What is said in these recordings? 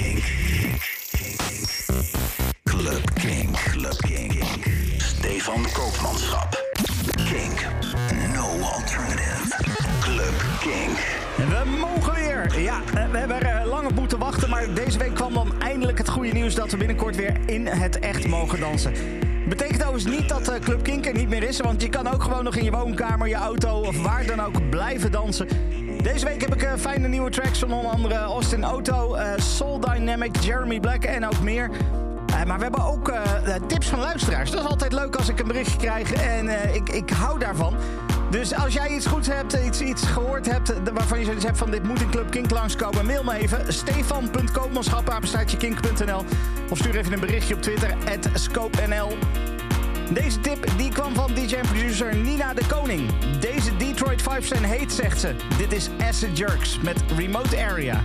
Kink. Club Kink. Club Kink. Stefan Koopmanschap. Kink. No alternative. Club Kink. We mogen weer. Ja, eh, we hebben er eh, lang op moeten wachten. Maar deze week kwam dan eindelijk het goede nieuws dat we binnenkort weer in het echt mogen dansen. Betekent overigens niet dat eh, Club Kink er niet meer is. Want je kan ook gewoon nog in je woonkamer, je auto of waar dan ook blijven dansen. Deze week heb ik eh, fijne nieuwe tracks van onder andere Austin Otto, eh, Soul Dynamic, Jeremy Black en ook meer. Eh, maar we hebben ook tips van luisteraars. Dat is altijd leuk als ik een berichtje krijg en ik, ik hou daarvan. Dus als jij iets goeds hebt, iets, iets gehoord hebt waarvan je zoiets hebt van dit moet in Club Kink langskomen, mail me even. Stefan.koopmanschap.kink.nl Of stuur even een berichtje op Twitter, @scopenl. Deze tip die kwam van DJ en producer Nina de Koning. Deze Detroit vibes zijn heet, zegt ze. Dit is Acid Jerks met Remote Area.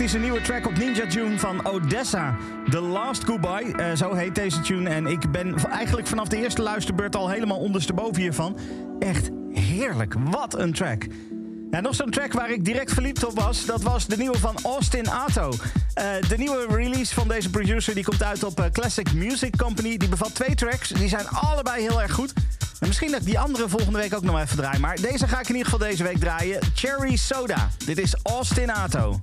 Fantastische nieuwe track op Ninja Tune van Odessa. The Last Goodbye, uh, zo heet deze tune. En ik ben eigenlijk vanaf de eerste luisterbeurt al helemaal ondersteboven hiervan. Echt heerlijk, wat een track. Ja, nog zo'n track waar ik direct verliefd op was, dat was de nieuwe van Austin Ato. Uh, de nieuwe release van deze producer die komt uit op uh, Classic Music Company. Die bevat twee tracks, die zijn allebei heel erg goed. En misschien dat ik die andere volgende week ook nog even draai. Maar deze ga ik in ieder geval deze week draaien. Cherry Soda. Dit is Austin Ato.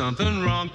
Something wrong.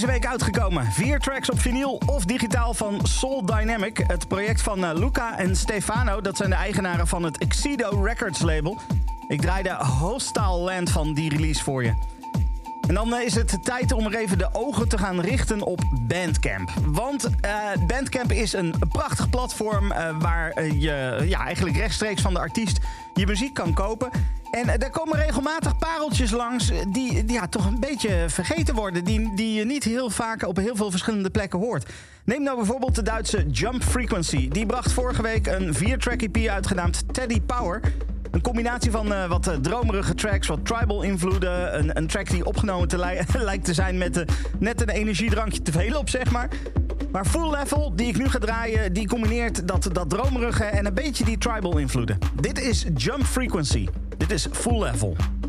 Deze week uitgekomen. Vier tracks op vinyl of digitaal van Soul Dynamic. Het project van uh, Luca en Stefano. Dat zijn de eigenaren van het Exido Records label. Ik draai de Hostile Land van die release voor je. En dan is het tijd om er even de ogen te gaan richten op Bandcamp. Want uh, Bandcamp is een prachtig platform waar je ja, eigenlijk rechtstreeks van de artiest je muziek kan kopen. En er komen regelmatig pareltjes langs die, die ja, toch een beetje vergeten worden. Die, die je niet heel vaak op heel veel verschillende plekken hoort. Neem nou bijvoorbeeld de Duitse Jump Frequency. Die bracht vorige week een 4-track EP uit genaamd Teddy Power. Een combinatie van uh, wat uh, dromerige tracks, wat tribal invloeden. Een, een track die opgenomen te li lijkt te zijn met net een energiedrankje te veel op, zeg maar. Maar Full Level, die ik nu ga draaien, die combineert dat, dat dromerige en een beetje die tribal invloeden. Dit is Jump Frequency. Dit is Full Level.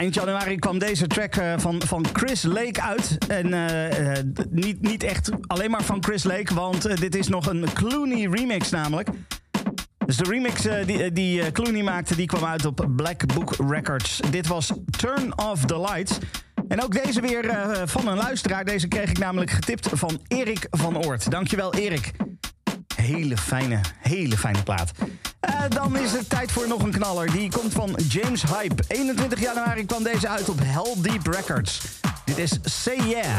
Eind januari kwam deze track eh, van, van Chris Lake uit. En eh, eh, niet, niet echt alleen maar van Chris Lake, want dit is nog een Clooney remix namelijk. Dus de remix die, die Clooney maakte, die kwam uit op Black Book Records. Dit was Turn Off The Lights. En ook deze weer van een luisteraar. Deze kreeg ik namelijk getipt van Erik van Oort. Dankjewel Erik. Hele fijne, hele fijne plaat. Eh, dan is het tijd voor nog een knaller. Die komt van James Hype. 21 januari kwam deze uit op Hell Deep Records. Dit is Say Yeah.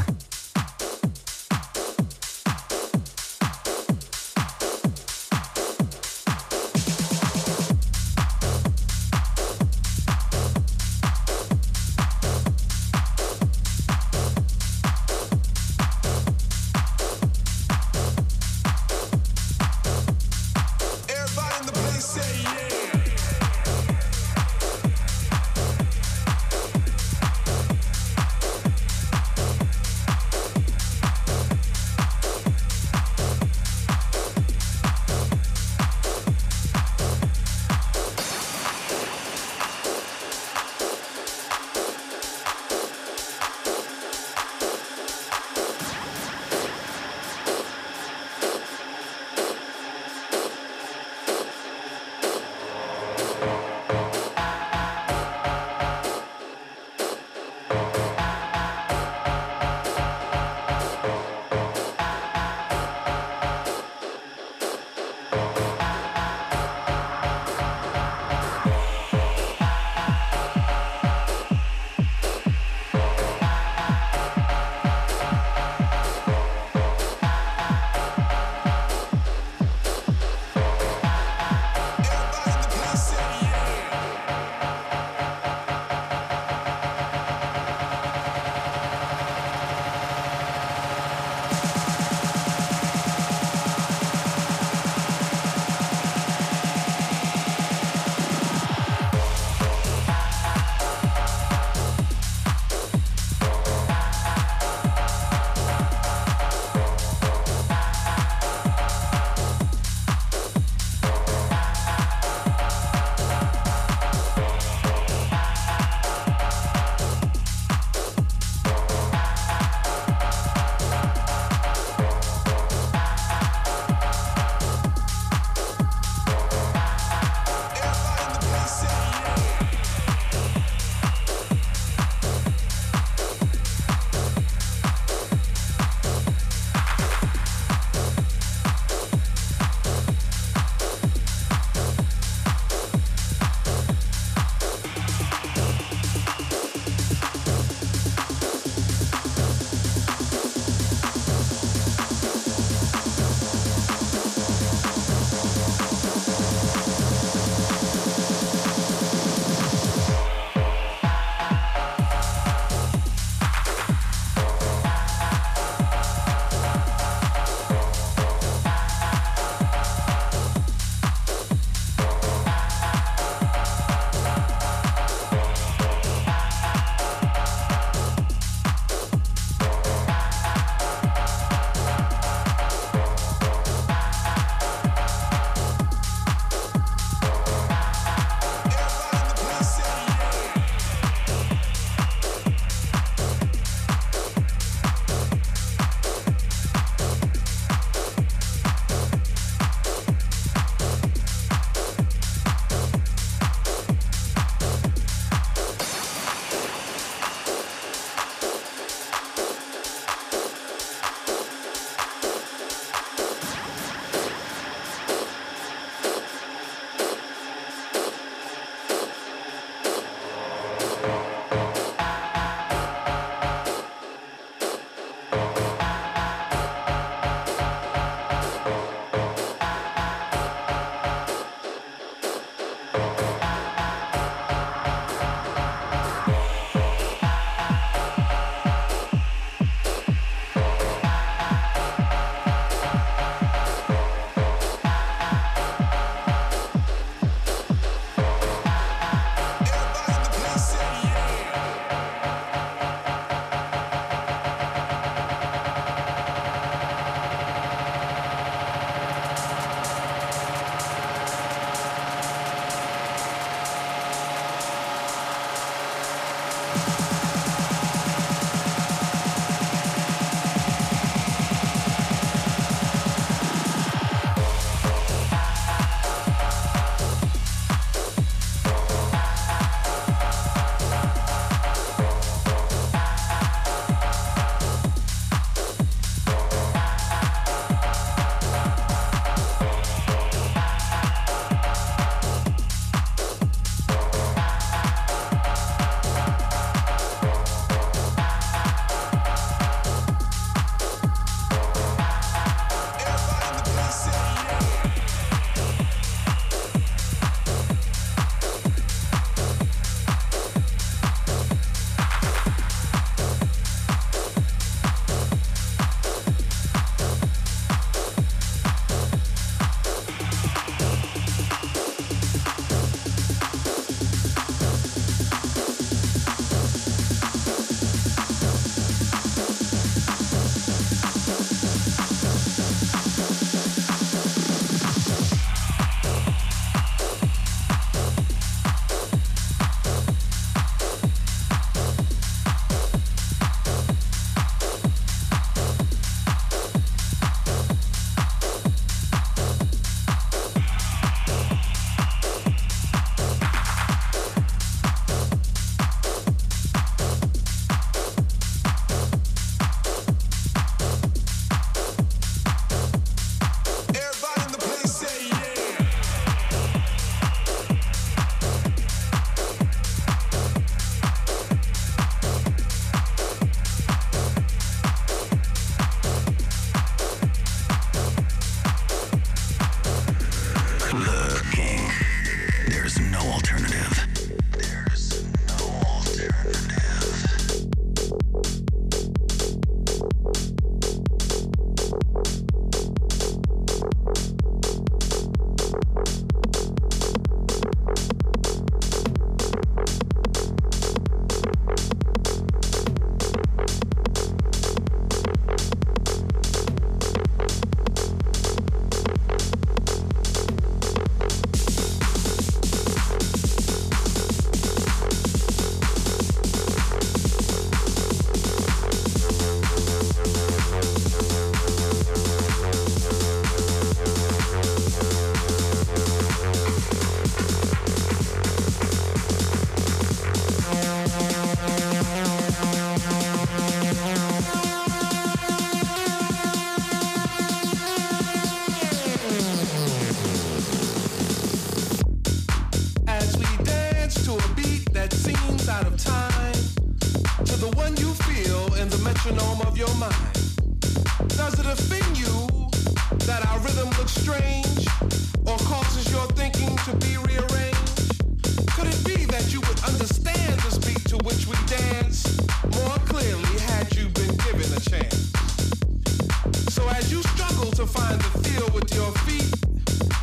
Your feet,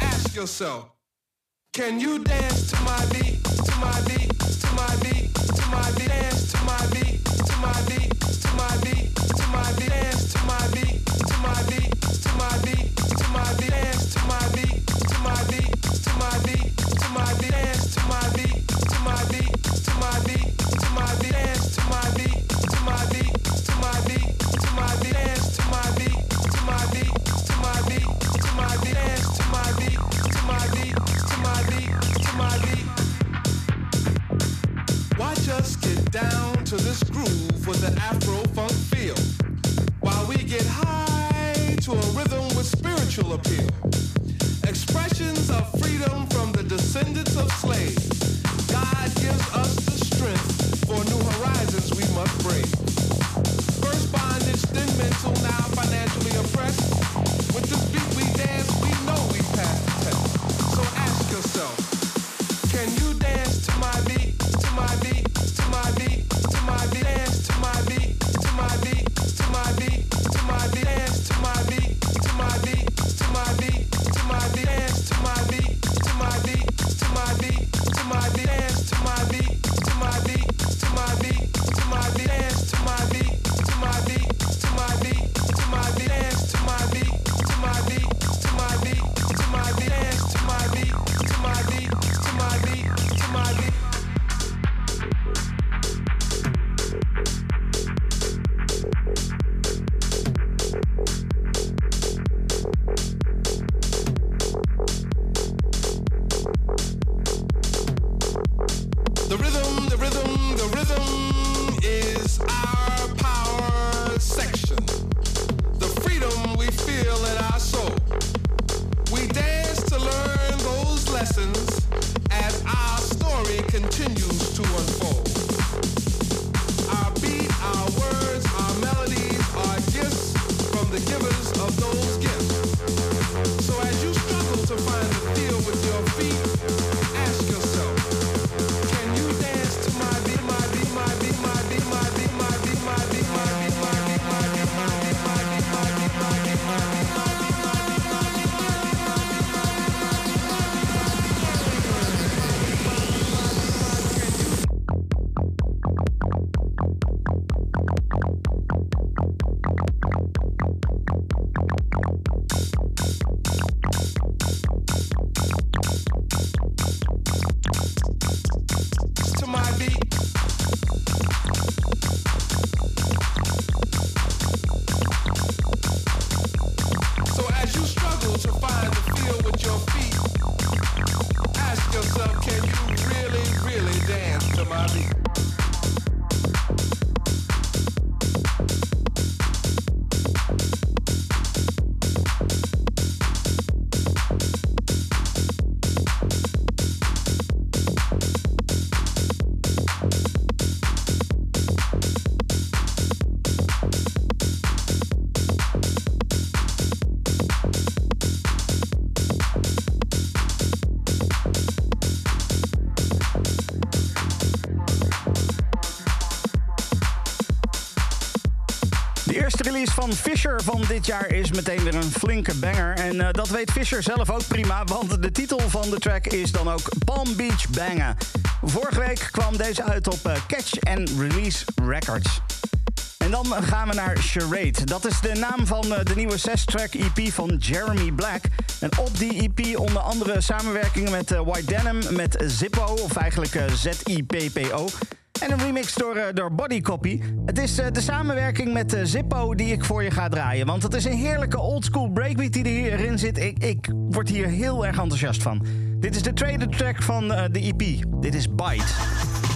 ask yourself, can you dance to my beat, to my beat, to my beat, to my beat, dance to my beat, to my beat, to my beat, to my beat, dance to my beat, to my beat, to my beat, to my beat, dance to my beat, to my beat, to my beat, to my beat, dance to my beat, to my beat, to my beat, to my beat, dance to my beat, to my beat, to my beat, to my beat, dance Us get down to this groove with an Afro funk feel, while we get high to a rhythm with spiritual appeal. Expressions of freedom from the descendants of slaves. God gives us the strength for new horizons we must break. First bondage, then mental, now financially oppressed. With this beat we dance, we know we pass the test. So ask yourself, can you dance to my beat, to my beat, my beat, De eerste release van Fisher van dit jaar is meteen weer een flinke banger. En eh, dat weet Fisher zelf ook prima, want de titel van de track is dan ook Palm Beach Banger. Vorige week kwam deze uit op eh, Catch and Release Records. En dan gaan we naar Charade. Dat is de naam van eh, de nieuwe 6-track EP van Jeremy Black. En op die EP onder andere samenwerkingen met White Denim, met Zippo, of eigenlijk Z-I-P-P-O. En een remix door, eh, door Body Copy. Het is eh, de samenwerking met eh, Zippo die ik voor je ga draaien. Want het is een heerlijke oldschool breakbeat die er hierin zit. Ik, ik word hier heel erg enthousiast van. Dit is de tweede track van de EP. Dit is. Bite.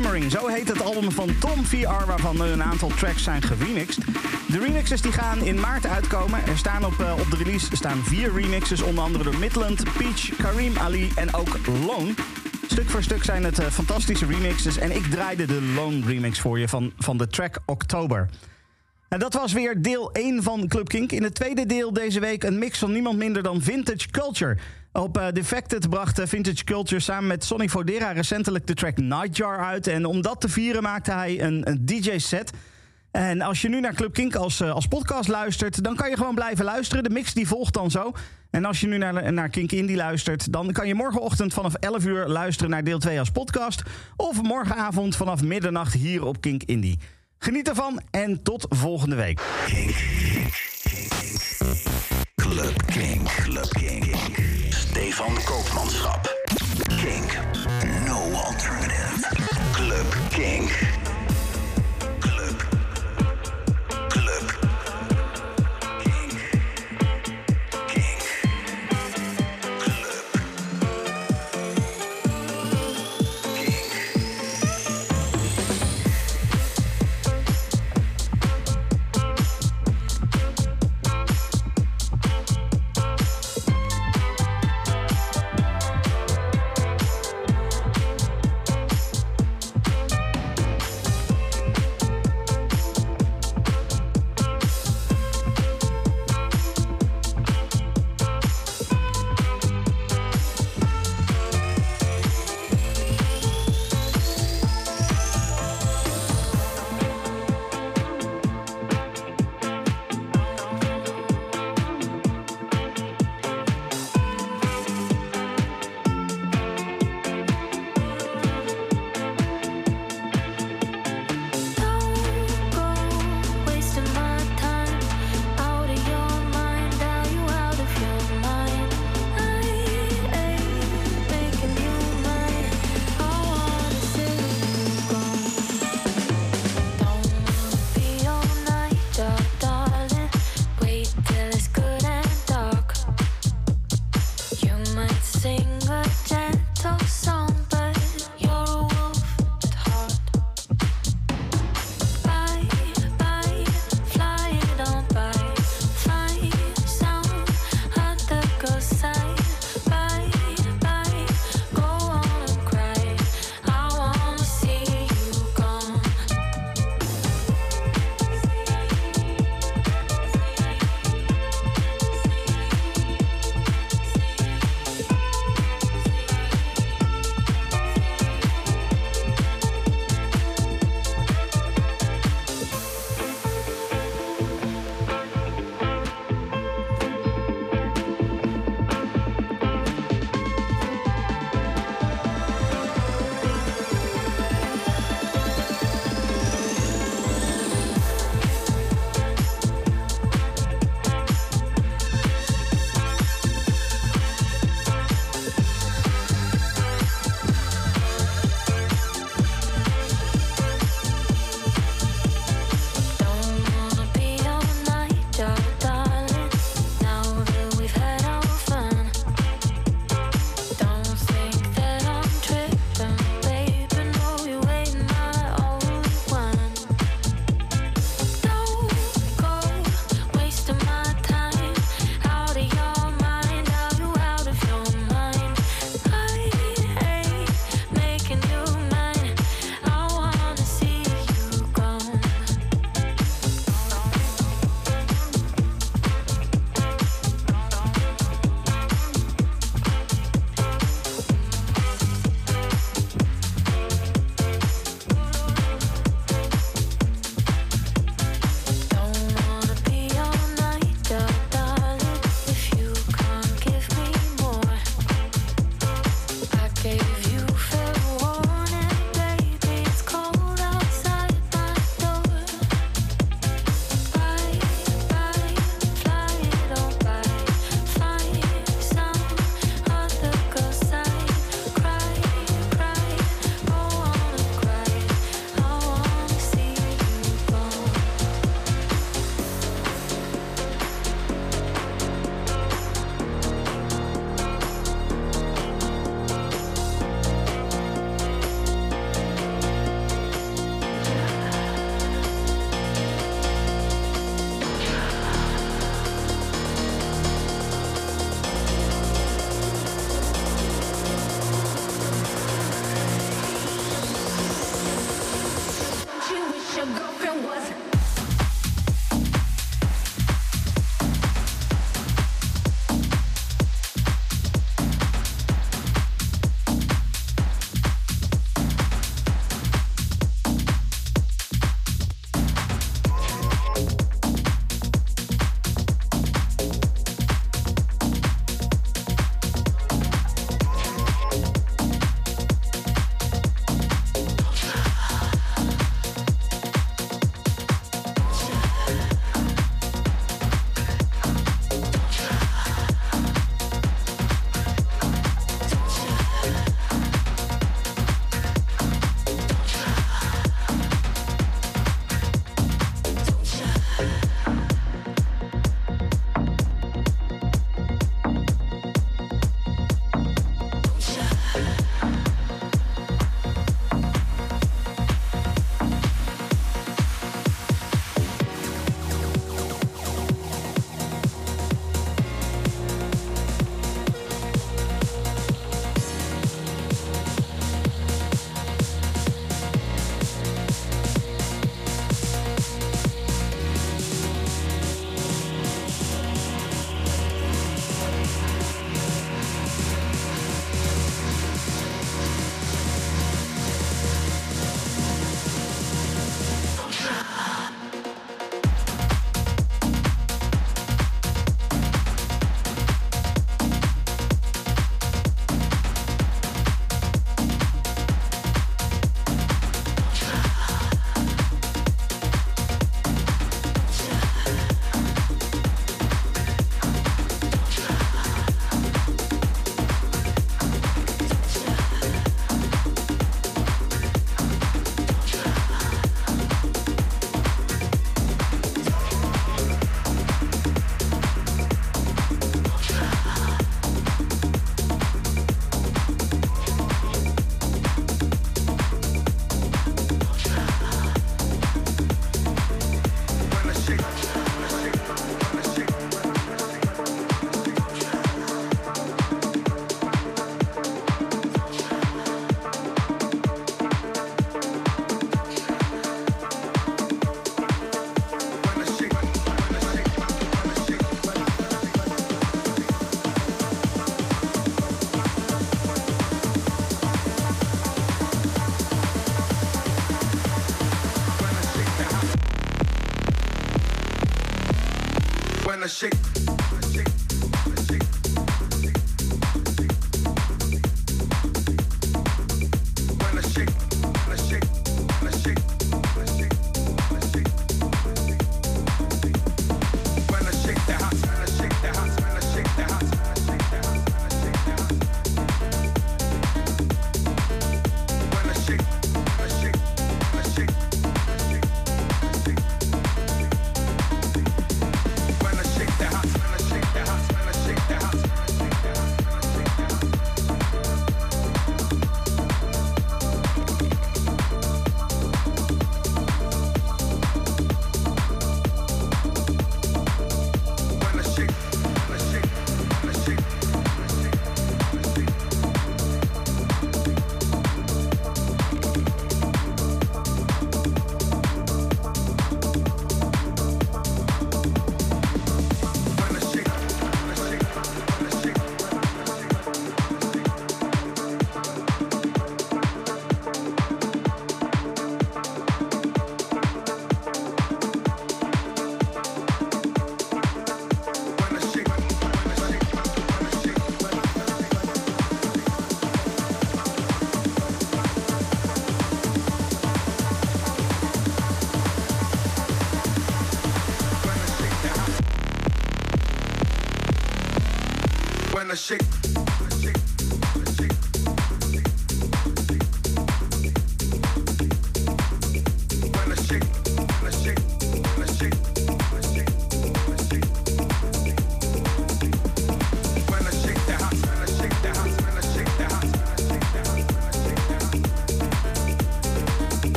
Shimmering. Zo heet het album van Tom VR, waarvan een aantal tracks zijn geremixed. De remixes die gaan in maart uitkomen. Er staan op, eh, op de release staan vier remixes, onder andere door Midland, Peach, Kareem Ali en ook Lone. Stuk voor stuk zijn het eh, fantastische remixes. En ik draaide de Lone remix voor je van, van de track Oktober. En dat was weer deel 1 van Club Kink. In het tweede deel deze week een mix van niemand minder dan Vintage Culture. Op uh, Defected bracht eh, Vintage Culture samen met Sonny Fodera recentelijk de track Nightjar uit. En om dat te vieren maakte hij een, een DJ-set. En als je nu naar Club Kink als, eh, als podcast luistert, dan kan je gewoon blijven luisteren. De mix die volgt dan zo. En als je nu naar, naar Kink Indie luistert, dan kan je morgenochtend vanaf 11 uur luisteren naar deel 2 als podcast. Of morgenavond vanaf middernacht hier op Kink Indie. Geniet ervan en tot volgende week. King. Club King. Stefan Koopmanschap. King. No alternative. Club King.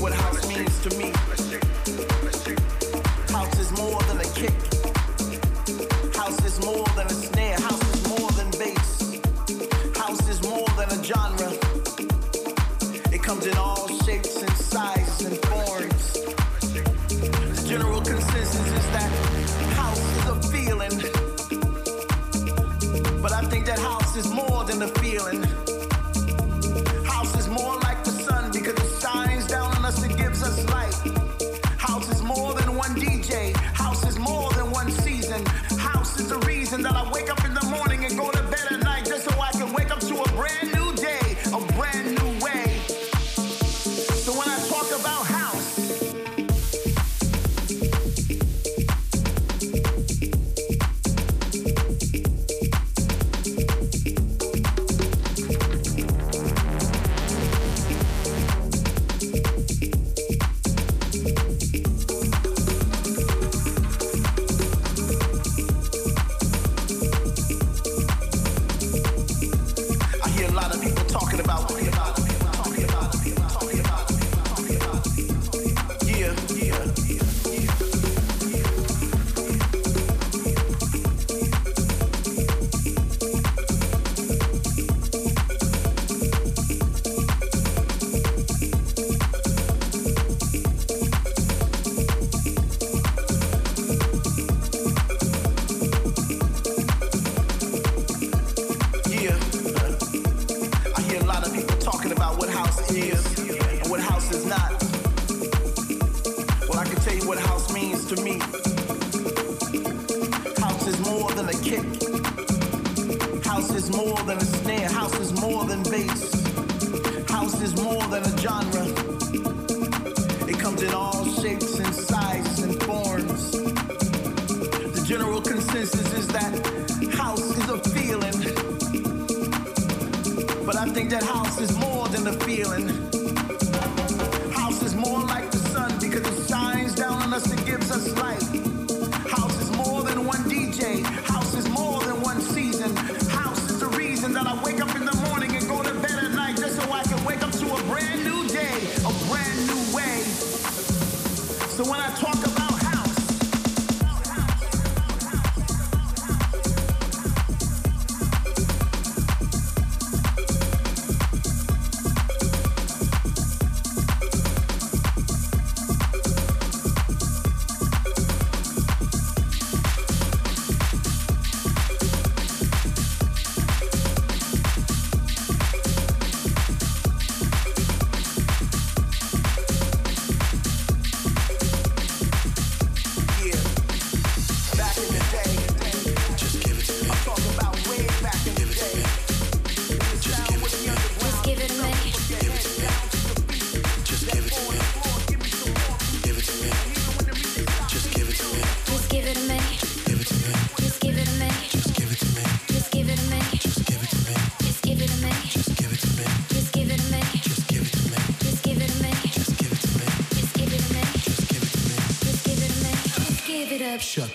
what house means to me. House is more than a kick. House is more than a snare. House is more than bass. House is more than a genre. deception.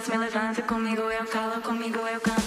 me levanta conmigo, eu calo, comigo eu canto.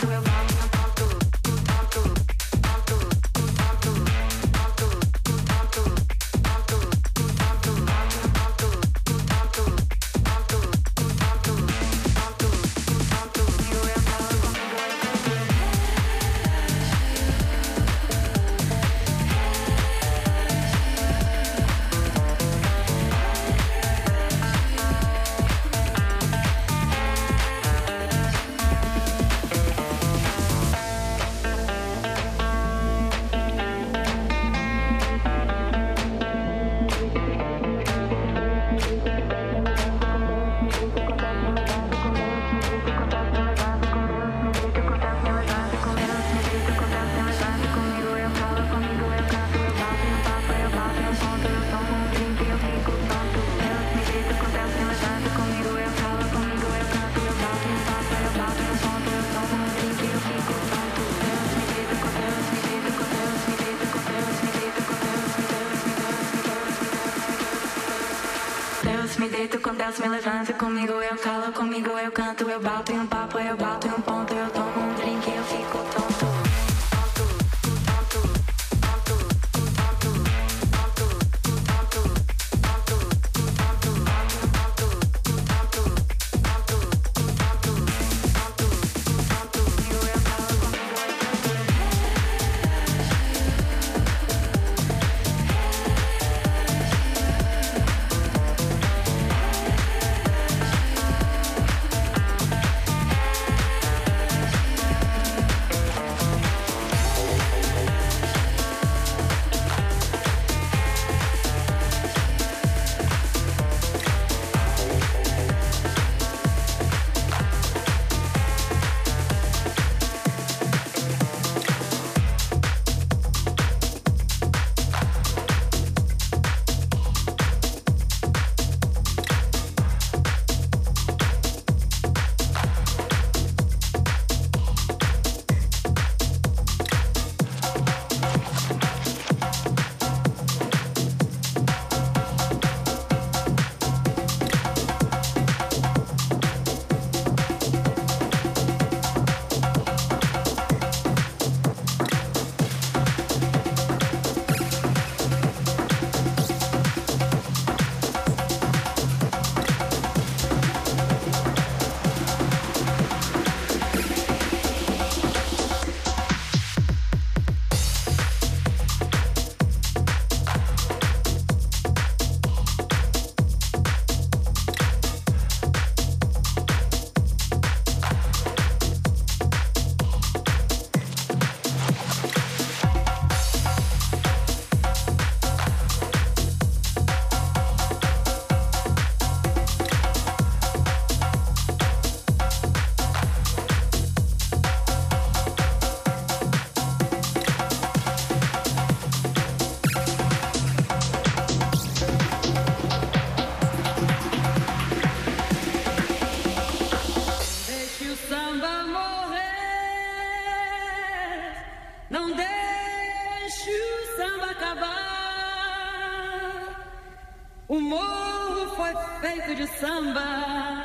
samba,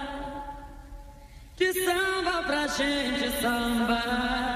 de samba pra gente samba.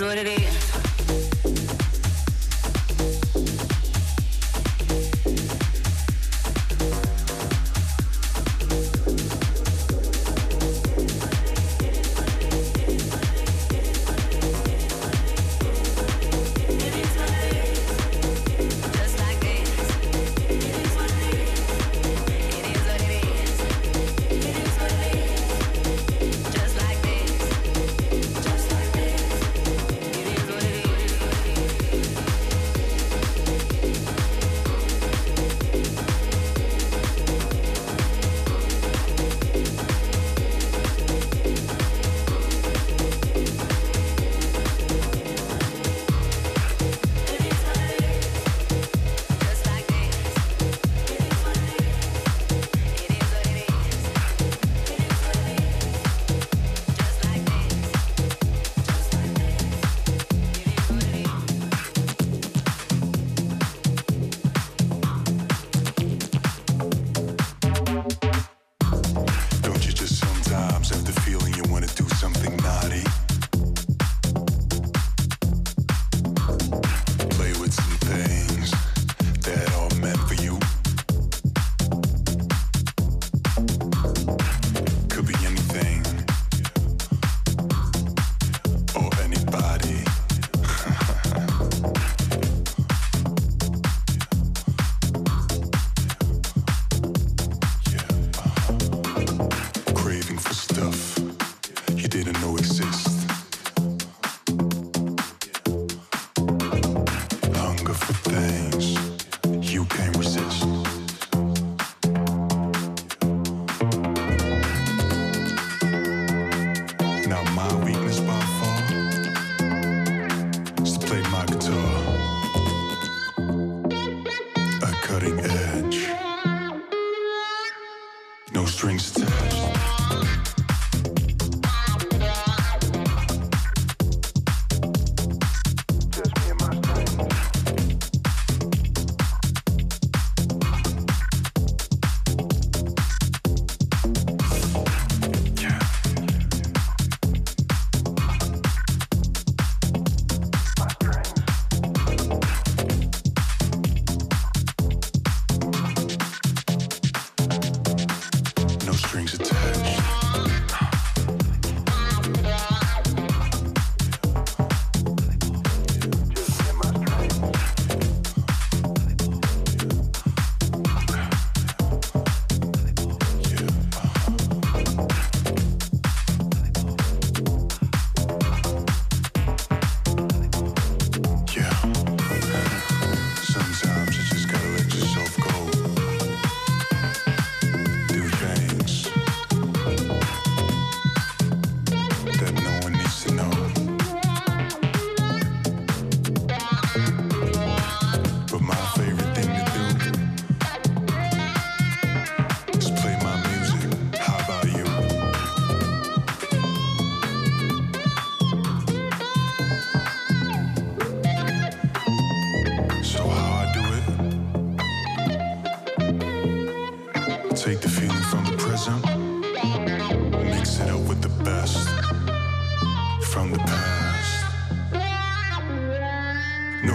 Is what it is.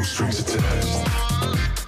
Strings attached.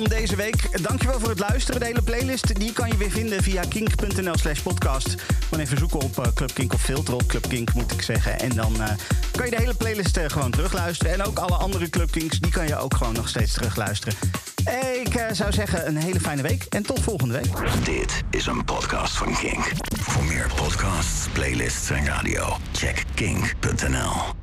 Van deze week. Dankjewel voor het luisteren. De hele playlist die kan je weer vinden via kink.nl slash podcast. Gewoon even zoeken op eh, Club Kink of filter op Club Kink moet ik zeggen. En dan eh, kan je de hele playlist eh, gewoon terugluisteren. En ook alle andere Club Kinks, die kan je ook gewoon nog steeds terugluisteren. Ik zou zeggen een hele fijne week en tot volgende week. Dit is een podcast van Kink. Voor meer podcasts, playlists en radio, check kink.nl.